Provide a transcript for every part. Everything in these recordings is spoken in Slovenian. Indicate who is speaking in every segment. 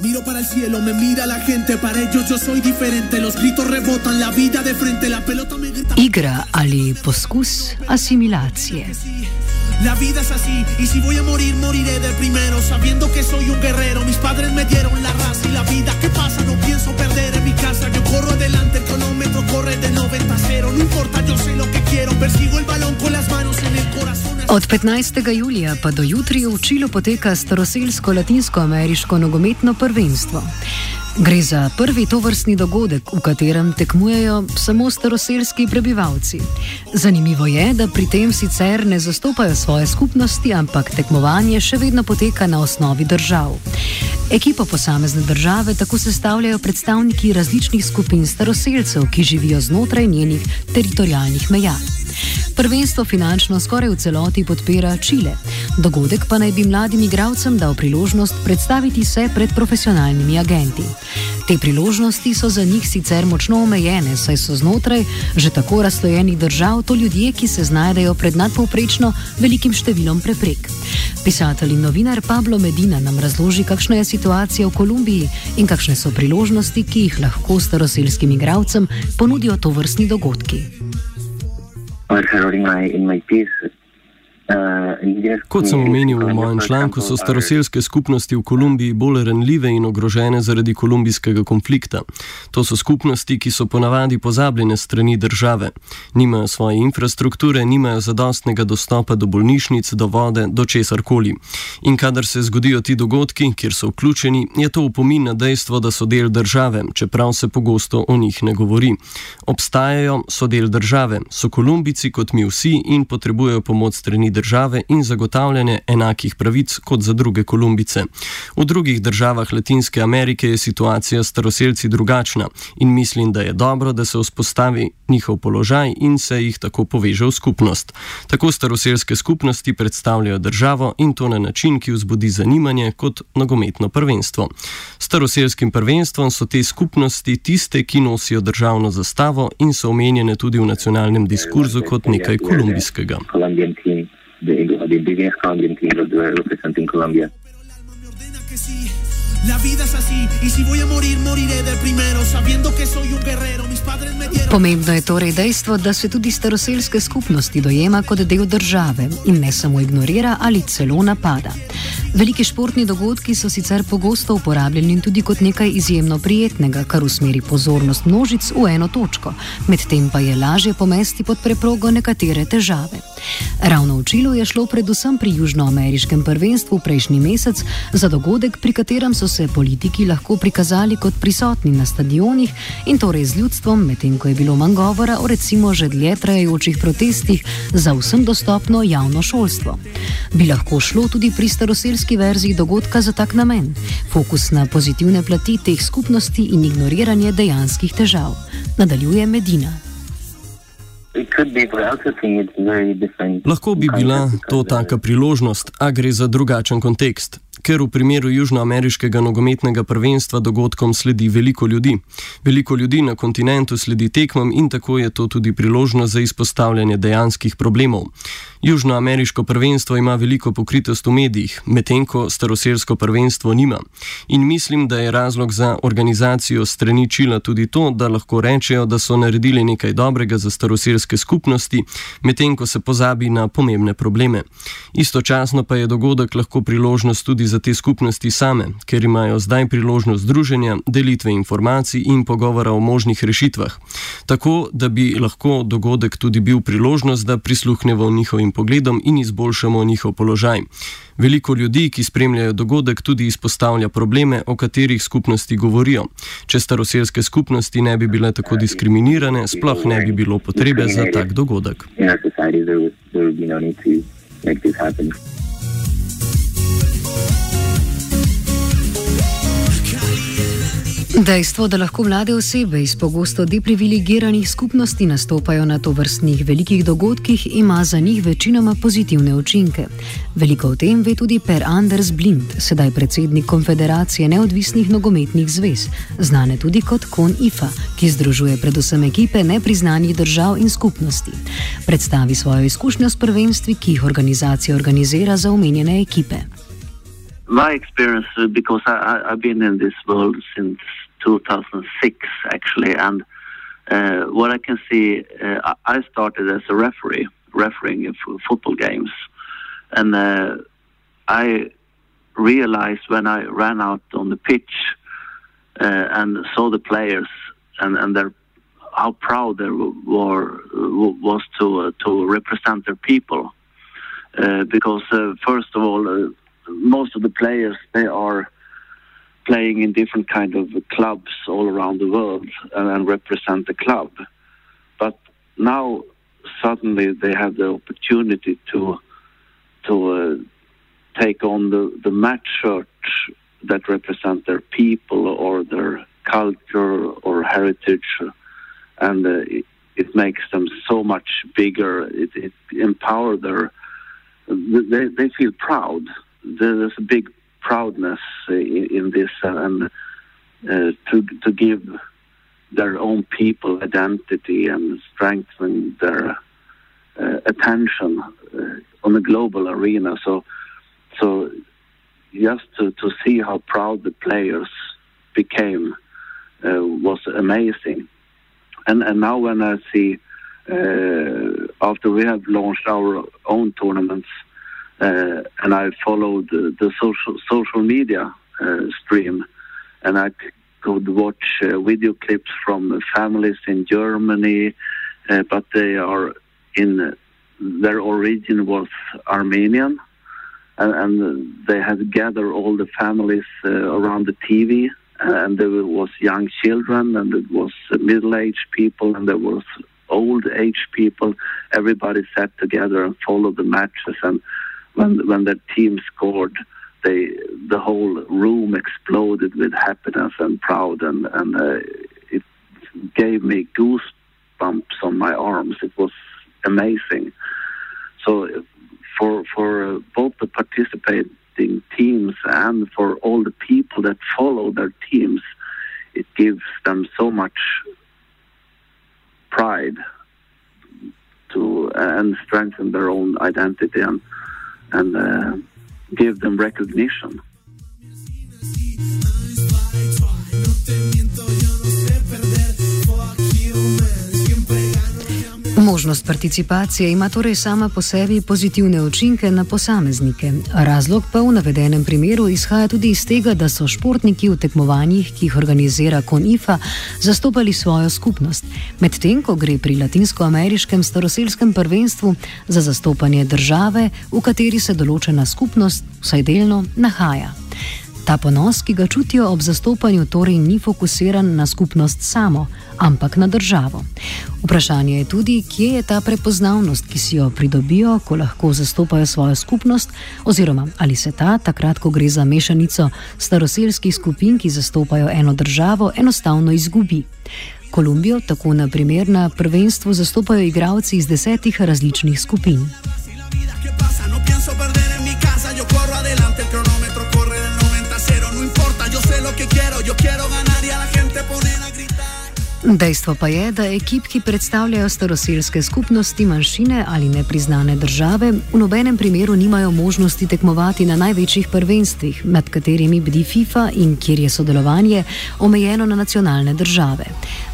Speaker 1: Miro para el cielo, me mira la gente, para ellos yo soy diferente. Los gritos rebotan, la vida de frente, la pelota me grita.
Speaker 2: Igra ali poskus asimilacije.
Speaker 1: La vida es así, y si voy a morir, moriré del primero, sabiendo que soy un guerrero. Mis padres me dieron la raza y la vida. ¿Qué pasa? No pienso perder en mi casa. Yo corro adelante, el cronómetro corre de 90 a 0. No importa, yo sé lo que quiero. Persigo el balón con las manos en el corazón.
Speaker 2: Od 15. julija pa do jutri v Čilu poteka staroselsko-latinsko-ameriško nogometno prvenstvo. Gre za prvi tovrstni dogodek, v katerem tekmujejo samo staroselski prebivalci. Zanimivo je, da pri tem sicer ne zastopajo svoje skupnosti, ampak tekmovanje še vedno poteka na osnovi držav. Ekipo posamezne države tako sestavljajo predstavniki različnih skupin staroselcev, ki živijo znotraj njenih teritorijalnih meja. Prvenstvo finančno skoraj v celoti podpira Čile. Dogodek pa naj bi mladim igravcem dal priložnost predstaviti se pred profesionalnimi agenti. Te priložnosti so za njih sicer močno omejene, saj so znotraj že tako razslojenih držav to ljudje, ki se znajdejo pred nadpovprečno velikim številom preprek. Pisatelj in novinar Pablo Medina nam razloži, kakšna je situacija v Kolumbiji in kakšne so priložnosti, ki jih lahko staroselskim igravcem ponudijo to vrstni dogodki. or surrounding my in my peace.
Speaker 3: Kot sem omenil v mojem članku, so staroselske skupnosti v Kolumbiji bolj ranljive in ogrožene zaradi kolumbijskega konflikta. To so skupnosti, ki so ponavadi pozabljene strani države. Nimajo svoje infrastrukture, nimajo zadostnega dostopa do bolnišnic, do vode, do česar koli. In kadar se zgodijo ti dogodki, kjer so vključeni, je to upomin na dejstvo, da so del države, čeprav se pogosto o njih ne govori. Obstajajo, so del države, so Kolumbici kot mi vsi in potrebujejo pomoč strani države in zagotavljanje enakih pravic kot za druge Kolumbice. V drugih državah Latinske Amerike je situacija s staroselci drugačna in mislim, da je dobro, da se vzpostavi njihov položaj in se jih tako poveže v skupnost. Tako staroselske skupnosti predstavljajo državo in to na način, ki vzbudi zanimanje kot nogometno prvenstvo. Staroselskim prvenstvom so te skupnosti tiste, ki nosijo državno zastavo in so omenjene tudi v nacionalnem diskurzu kot nekaj kolumbijskega.
Speaker 4: Colombian team, the, the biggest Colombian team representing Colombia.
Speaker 1: La vida es así, y si voy a morir, moriré del primero, sabiendo que soy un guerrero. Mis padres me dieron.
Speaker 2: Pomembno je torej dejstvo, da se tudi staroselske skupnosti dojema kot del države in ne samo ignorira ali celo napada. Veliki športni dogodki so sicer pogosto uporabljeni tudi kot nekaj izjemno prijetnega, kar usmeri pozornost množic v eno točko, medtem pa je lažje pomesti pod preprogo nekatere težave. Ravno v Čilu je šlo predvsem pri južnoameriškem prvenstvu prejšnji mesec za dogodek, pri katerem so se politiki lahko prikazali kot prisotni na stadionih in torej z ljudstvom, medtem ko je bilo manj govora o recimo že dlje trajajočih protestih za vsem dostopno javno šolstvo. Bi lahko šlo tudi pri staroselski verziji dogodka za tak namen, fokus na pozitivne plati teh skupnosti in ignoriranje dejanskih težav. Nadaljuje Medina.
Speaker 3: Lahko bi bila to taka priložnost, a gre za drugačen kontekst. Ker v primeru južnoameriškega nogometnega prvenstva dogodkom sledi veliko ljudi. Veliko ljudi na kontinentu sledi tekmam in tako je to tudi priložnost za izpostavljanje dejanskih problemov. Južnoameriško prvenstvo ima veliko pokritost v medijih, medtem ko staroselsko prvenstvo nima. In mislim, da je razlog za organizacijo strani Čila tudi to, da lahko rečejo, da so naredili nekaj dobrega za staroselske skupnosti, medtem ko se pozabi na pomembne probleme. Istočasno pa je dogodek lahko priložnost tudi za te skupnosti same, ker imajo zdaj priložnost združenja, delitve informacij in pogovora o možnih rešitvah. Tako, da bi lahko dogodek tudi bil priložnost, da prisluhnemo njihovim pogledom in izboljšamo njihov položaj. Veliko ljudi, ki spremljajo dogodek, tudi izpostavlja probleme, o katerih skupnosti govorijo. Če staroselske skupnosti ne bi bile tako diskriminirane, sploh ne bi bilo potrebe za tak dogodek.
Speaker 2: Dejstvo, da lahko mlade osebe iz pogosto deprivilegiranih skupnosti nastopajo na to vrstnih velikih dogodkih, ima za njih večinoma pozitivne učinke. Veliko o tem ve tudi Per Anders Blind, sedaj predsednik Konfederacije neodvisnih nogometnih zvez, znane tudi kot Kon IFA, ki združuje predvsem ekipe nepriznanih držav in skupnosti. Predstavi svojo izkušnjo s prvenstvi, ki jih organizacija organizira za omenjene ekipe.
Speaker 5: My experience, because I, I've been in this world since 2006 actually, and uh, what I can see, uh, I started as a referee, refereeing football games, and uh, I realized when I ran out on the pitch uh, and saw the players and and their how proud they were was to uh, to represent their people, uh, because first of all, most of the players they are playing in different kind of clubs all around the world and, represent the club. But now suddenly they have the opportunity to to uh, take on the, the match shirt that represent their people or their culture or heritage, and uh, it, it, makes them so much bigger. It, it empower their they, they feel proud. There's a big proudness in, in this and uh, to to give their own people identity and strengthen their uh, attention uh, on the global arena. So, so just to, to see how proud the players became uh, was amazing. And and now when I see uh, after we have launched our own tournaments uh, and I followed the, social social media uh, stream, and I could watch uh, video clips from families in Germany, but they are in their origin was Armenian, and, and they had gathered all the families around the TV and there was young children and it was middle-aged people and there was old age people. Everybody sat together and followed the matches and when when the team scored, they the whole room exploded with happiness and proud, and and uh, it gave me goosebumps on my arms. It was amazing. So for for both the participating teams and for all the people that follow their teams, it gives them so much pride to and strengthen their own identity and and uh, give them recognition.
Speaker 2: Možnost participacije ima torej sama po sebi pozitivne učinke na posameznike. Razlog pa v navedenem primeru izhaja tudi iz tega, da so športniki v tekmovanjih, ki jih organizira KONIFA, zastopali svojo skupnost, medtem ko gre pri latinskoameriškem staroselskem prvenstvu za zastopanje države, v kateri se določena skupnost vsaj delno nahaja. Ta ponos, ki ga čutijo ob zastopanju, torej ni fokusiran na skupnost samo, ampak na državo. Vprašanje je tudi, kje je ta prepoznavnost, ki si jo pridobijo, ko lahko zastopajo svojo skupnost, oziroma ali se ta, takrat, ko gre za mešanico staroselskih skupin, ki zastopajo eno državo, enostavno izgubi. Kolumbijo tako na primer na prvenstvu zastopajo igralci iz desetih različnih skupin. Dejstvo pa je, da ekip, ki predstavljajo staroselske skupnosti, manjšine ali nepriznane države, v nobenem primeru nimajo možnosti tekmovati na največjih prvenstvih, med katerimi bdi FIFA in kjer je sodelovanje omejeno na nacionalne države.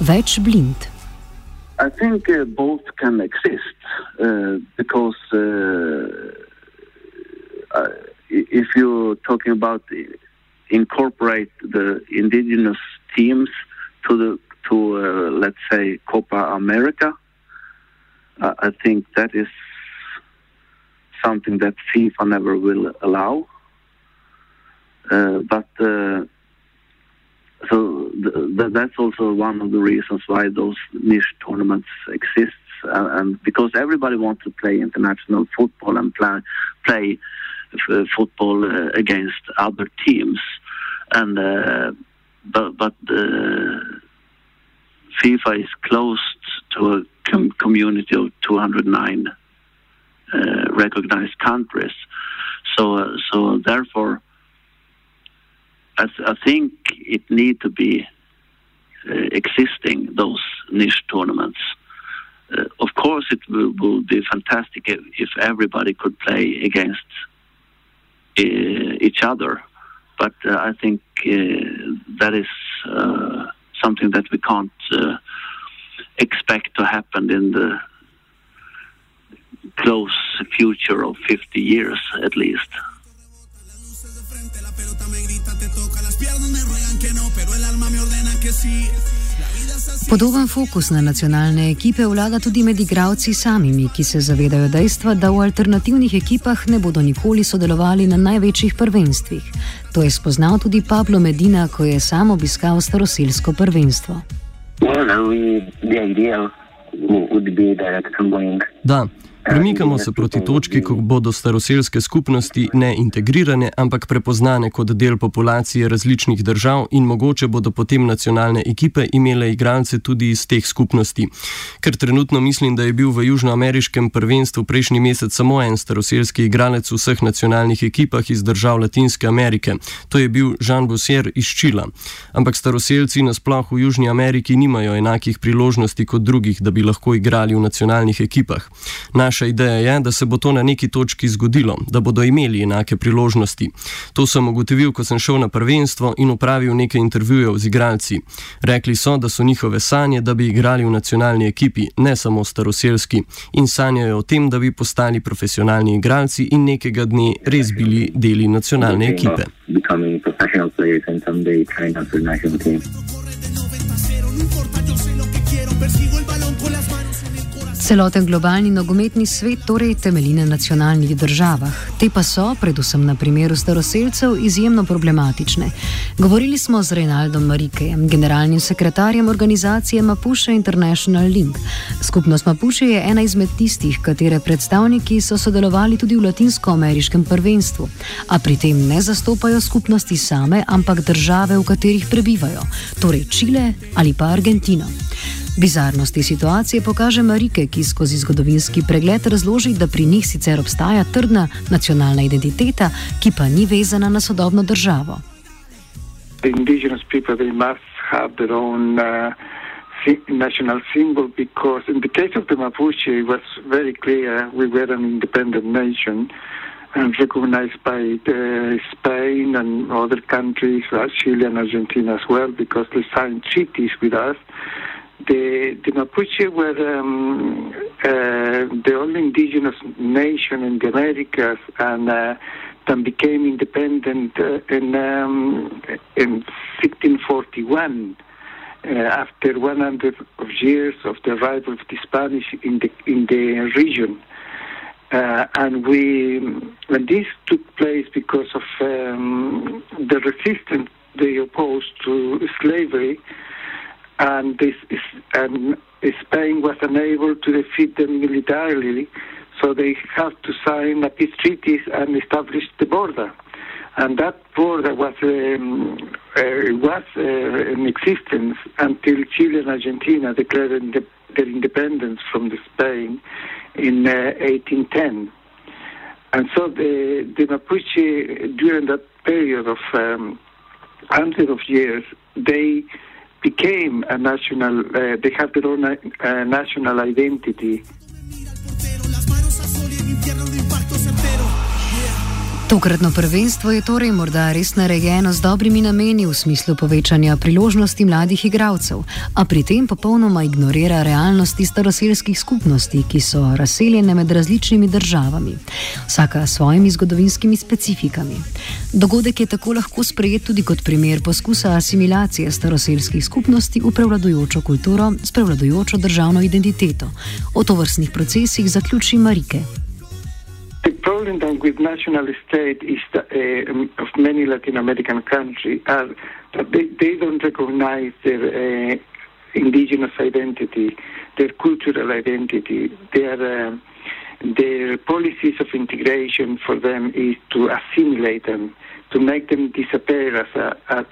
Speaker 2: Več blind.
Speaker 5: I think uh, both can exist uh, because uh, uh, if you're talking about incorporate the indigenous teams to the to uh, let's say Copa America, uh, I think that is something that FIFA never will allow. Uh, but so th- th- that's also one of the reasons why those niche tournaments exist, uh, and because everybody wants to play international football and play play f- football uh, against other teams, and uh, but but FIFA is closed to a com- community of 209 uh, recognized countries, so uh, so therefore I, I think it need to be uh, existing those niche tournaments. Uh, of course, it will, will, be fantastic if, if everybody could play against uh, each other, but uh, I think that is something that we can't uh, expect to happen in the close future of 50 years at least.
Speaker 2: Podoben fokus na nacionalne ekipe vlada tudi med igravci samimi, ki se zavedajo dejstva, da v alternativnih ekipah ne bodo nikoli sodelovali na največjih prvenstvih. To je spoznal tudi Pablo Medina, ko je sam obiskal staroselsko prvenstvo.
Speaker 3: Da, Premikamo se proti točki, ko bodo staroselske skupnosti ne integrirane, ampak prepoznane kot del populacije različnih držav in mogoče bodo potem nacionalne ekipe imele igralce tudi iz teh skupnosti. Ker trenutno mislim, da je bil v južnoameriškem prvenstvu prejšnji mesec samo en staroselski igralec v vseh nacionalnih ekipah iz držav Latinske Amerike. To je bil Jean Bossier iz Čila. Ampak staroselci nasploh v Južni Ameriki nimajo enakih priložnosti kot drugih, da bi lahko igrali v nacionalnih ekipah. Naš Naša ideja je, da se bo to na neki točki zgodilo, da bodo imeli enake priložnosti. To sem ugotovil, ko sem šel na prvenstvo in upravil nekaj intervjujev z igralci. Rekli so, da so njihove sanje, da bi igrali v nacionalni ekipi, ne samo staroselski, in sanjajo o tem, da bi postali profesionalni igralci in nekega dne res bili deli nacionalne ekipe. Becoming professional players and someday trying out for the national team.
Speaker 2: Celoten globalni nogometni svet torej temelji na nacionalnih državah. Te pa so, predvsem na primeru staroseljcev, izjemno problematične. Govorili smo z Reinaldom Marikejem, generalnim sekretarjem organizacije Mapuche International Link. Skupnost Mapuche je ena izmed tistih, katere predstavniki so sodelovali tudi v latinsko-ameriškem prvenstvu, a pri tem ne zastopajo skupnosti same, ampak države, v katerih prebivajo, torej Čile ali pa Argentino. Bizarnosti situacije kaže Marike, ki skozi zgodovinski pregled razloži, da pri njih sicer obstaja trdna nacionalna identiteta, ki pa ni vezana na sodobno državo.
Speaker 6: Indigenous people, they must have their own uh, national symbol because in the case of the Mapuche, it was very clear we were an independent nation and recognized by uh, Spain and other countries, Chile and Argentina as well, because they signed treaties with us. The, the Mapuche were um, uh, the only indigenous nation in the Americas and uh, then became independent uh, in, um, in 1641. Uh, after 100 of years of the arrival of the Spanish in the in the region, uh, and we and this took place because of um, the resistance they opposed to slavery and this is, and Spain was unable to defeat them militarily, so they had to sign a peace treaty and establish the border. And that border was um, uh, was uh, in existence until Chile and Argentina declared their independence from Spain in uh, 1810. And so the, the Mapuche, during that period of um, hundreds of years, they became a national, they have their own national identity.
Speaker 2: Tokratno prvenstvo je torej morda res narejeno z dobrimi nameni v smislu povečanja priložnosti mladih igralcev, a pri tem popolnoma ignorira realnosti staroselskih skupnosti, ki so razseljene med različnimi državami, vsaka s svojimi zgodovinskimi specifikami. Dogodek je tako lahko sprejet tudi kot primer poskusa asimilacije staroselskih skupnosti v prevladujočo kulturo s prevladujočo državno identiteto. O tovrstnih procesih zaključi Marike.
Speaker 6: The problem with national state is that, uh, of many Latin American countries are that they, they don't recognize their uh, indigenous identity, their cultural identity. Their, uh, their policies of integration for them is to assimilate them, to make them disappear as, a, as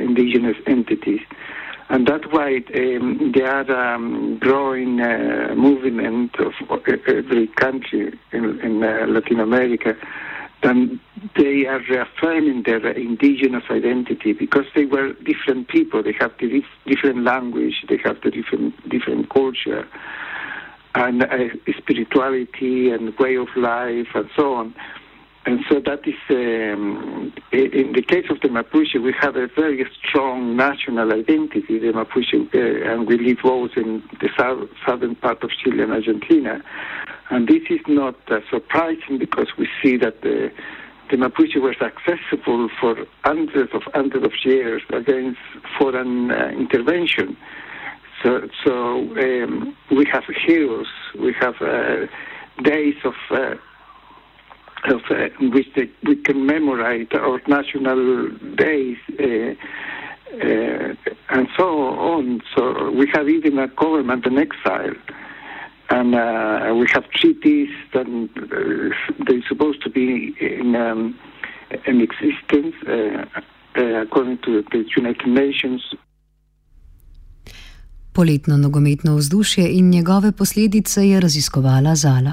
Speaker 6: indigenous entities. And that's why um, there are um, growing uh, movement of every country in, in uh, Latin America. And they are reaffirming their indigenous identity because they were different people. They have the different language, they have the different different culture, and uh, spirituality and way of life and so on. And so that is, um, in the case of the Mapuche, we have a very strong national identity, the Mapuche, uh, and we live both in the south, southern part of Chile and Argentina. And this is not uh, surprising because we see that the, the Mapuche were successful for hundreds of hundreds of years against foreign uh, intervention. So, so um, we have heroes, we have uh, days of uh, of, uh, which they, we commemorate our national days uh, uh, and so on. So we have even a government in exile. And uh, we have treaties that uh, they're supposed to be in, um, in existence uh, according to the United Nations.
Speaker 2: Poletno nogometno vzdušje in njegove posledice je raziskovala Zala.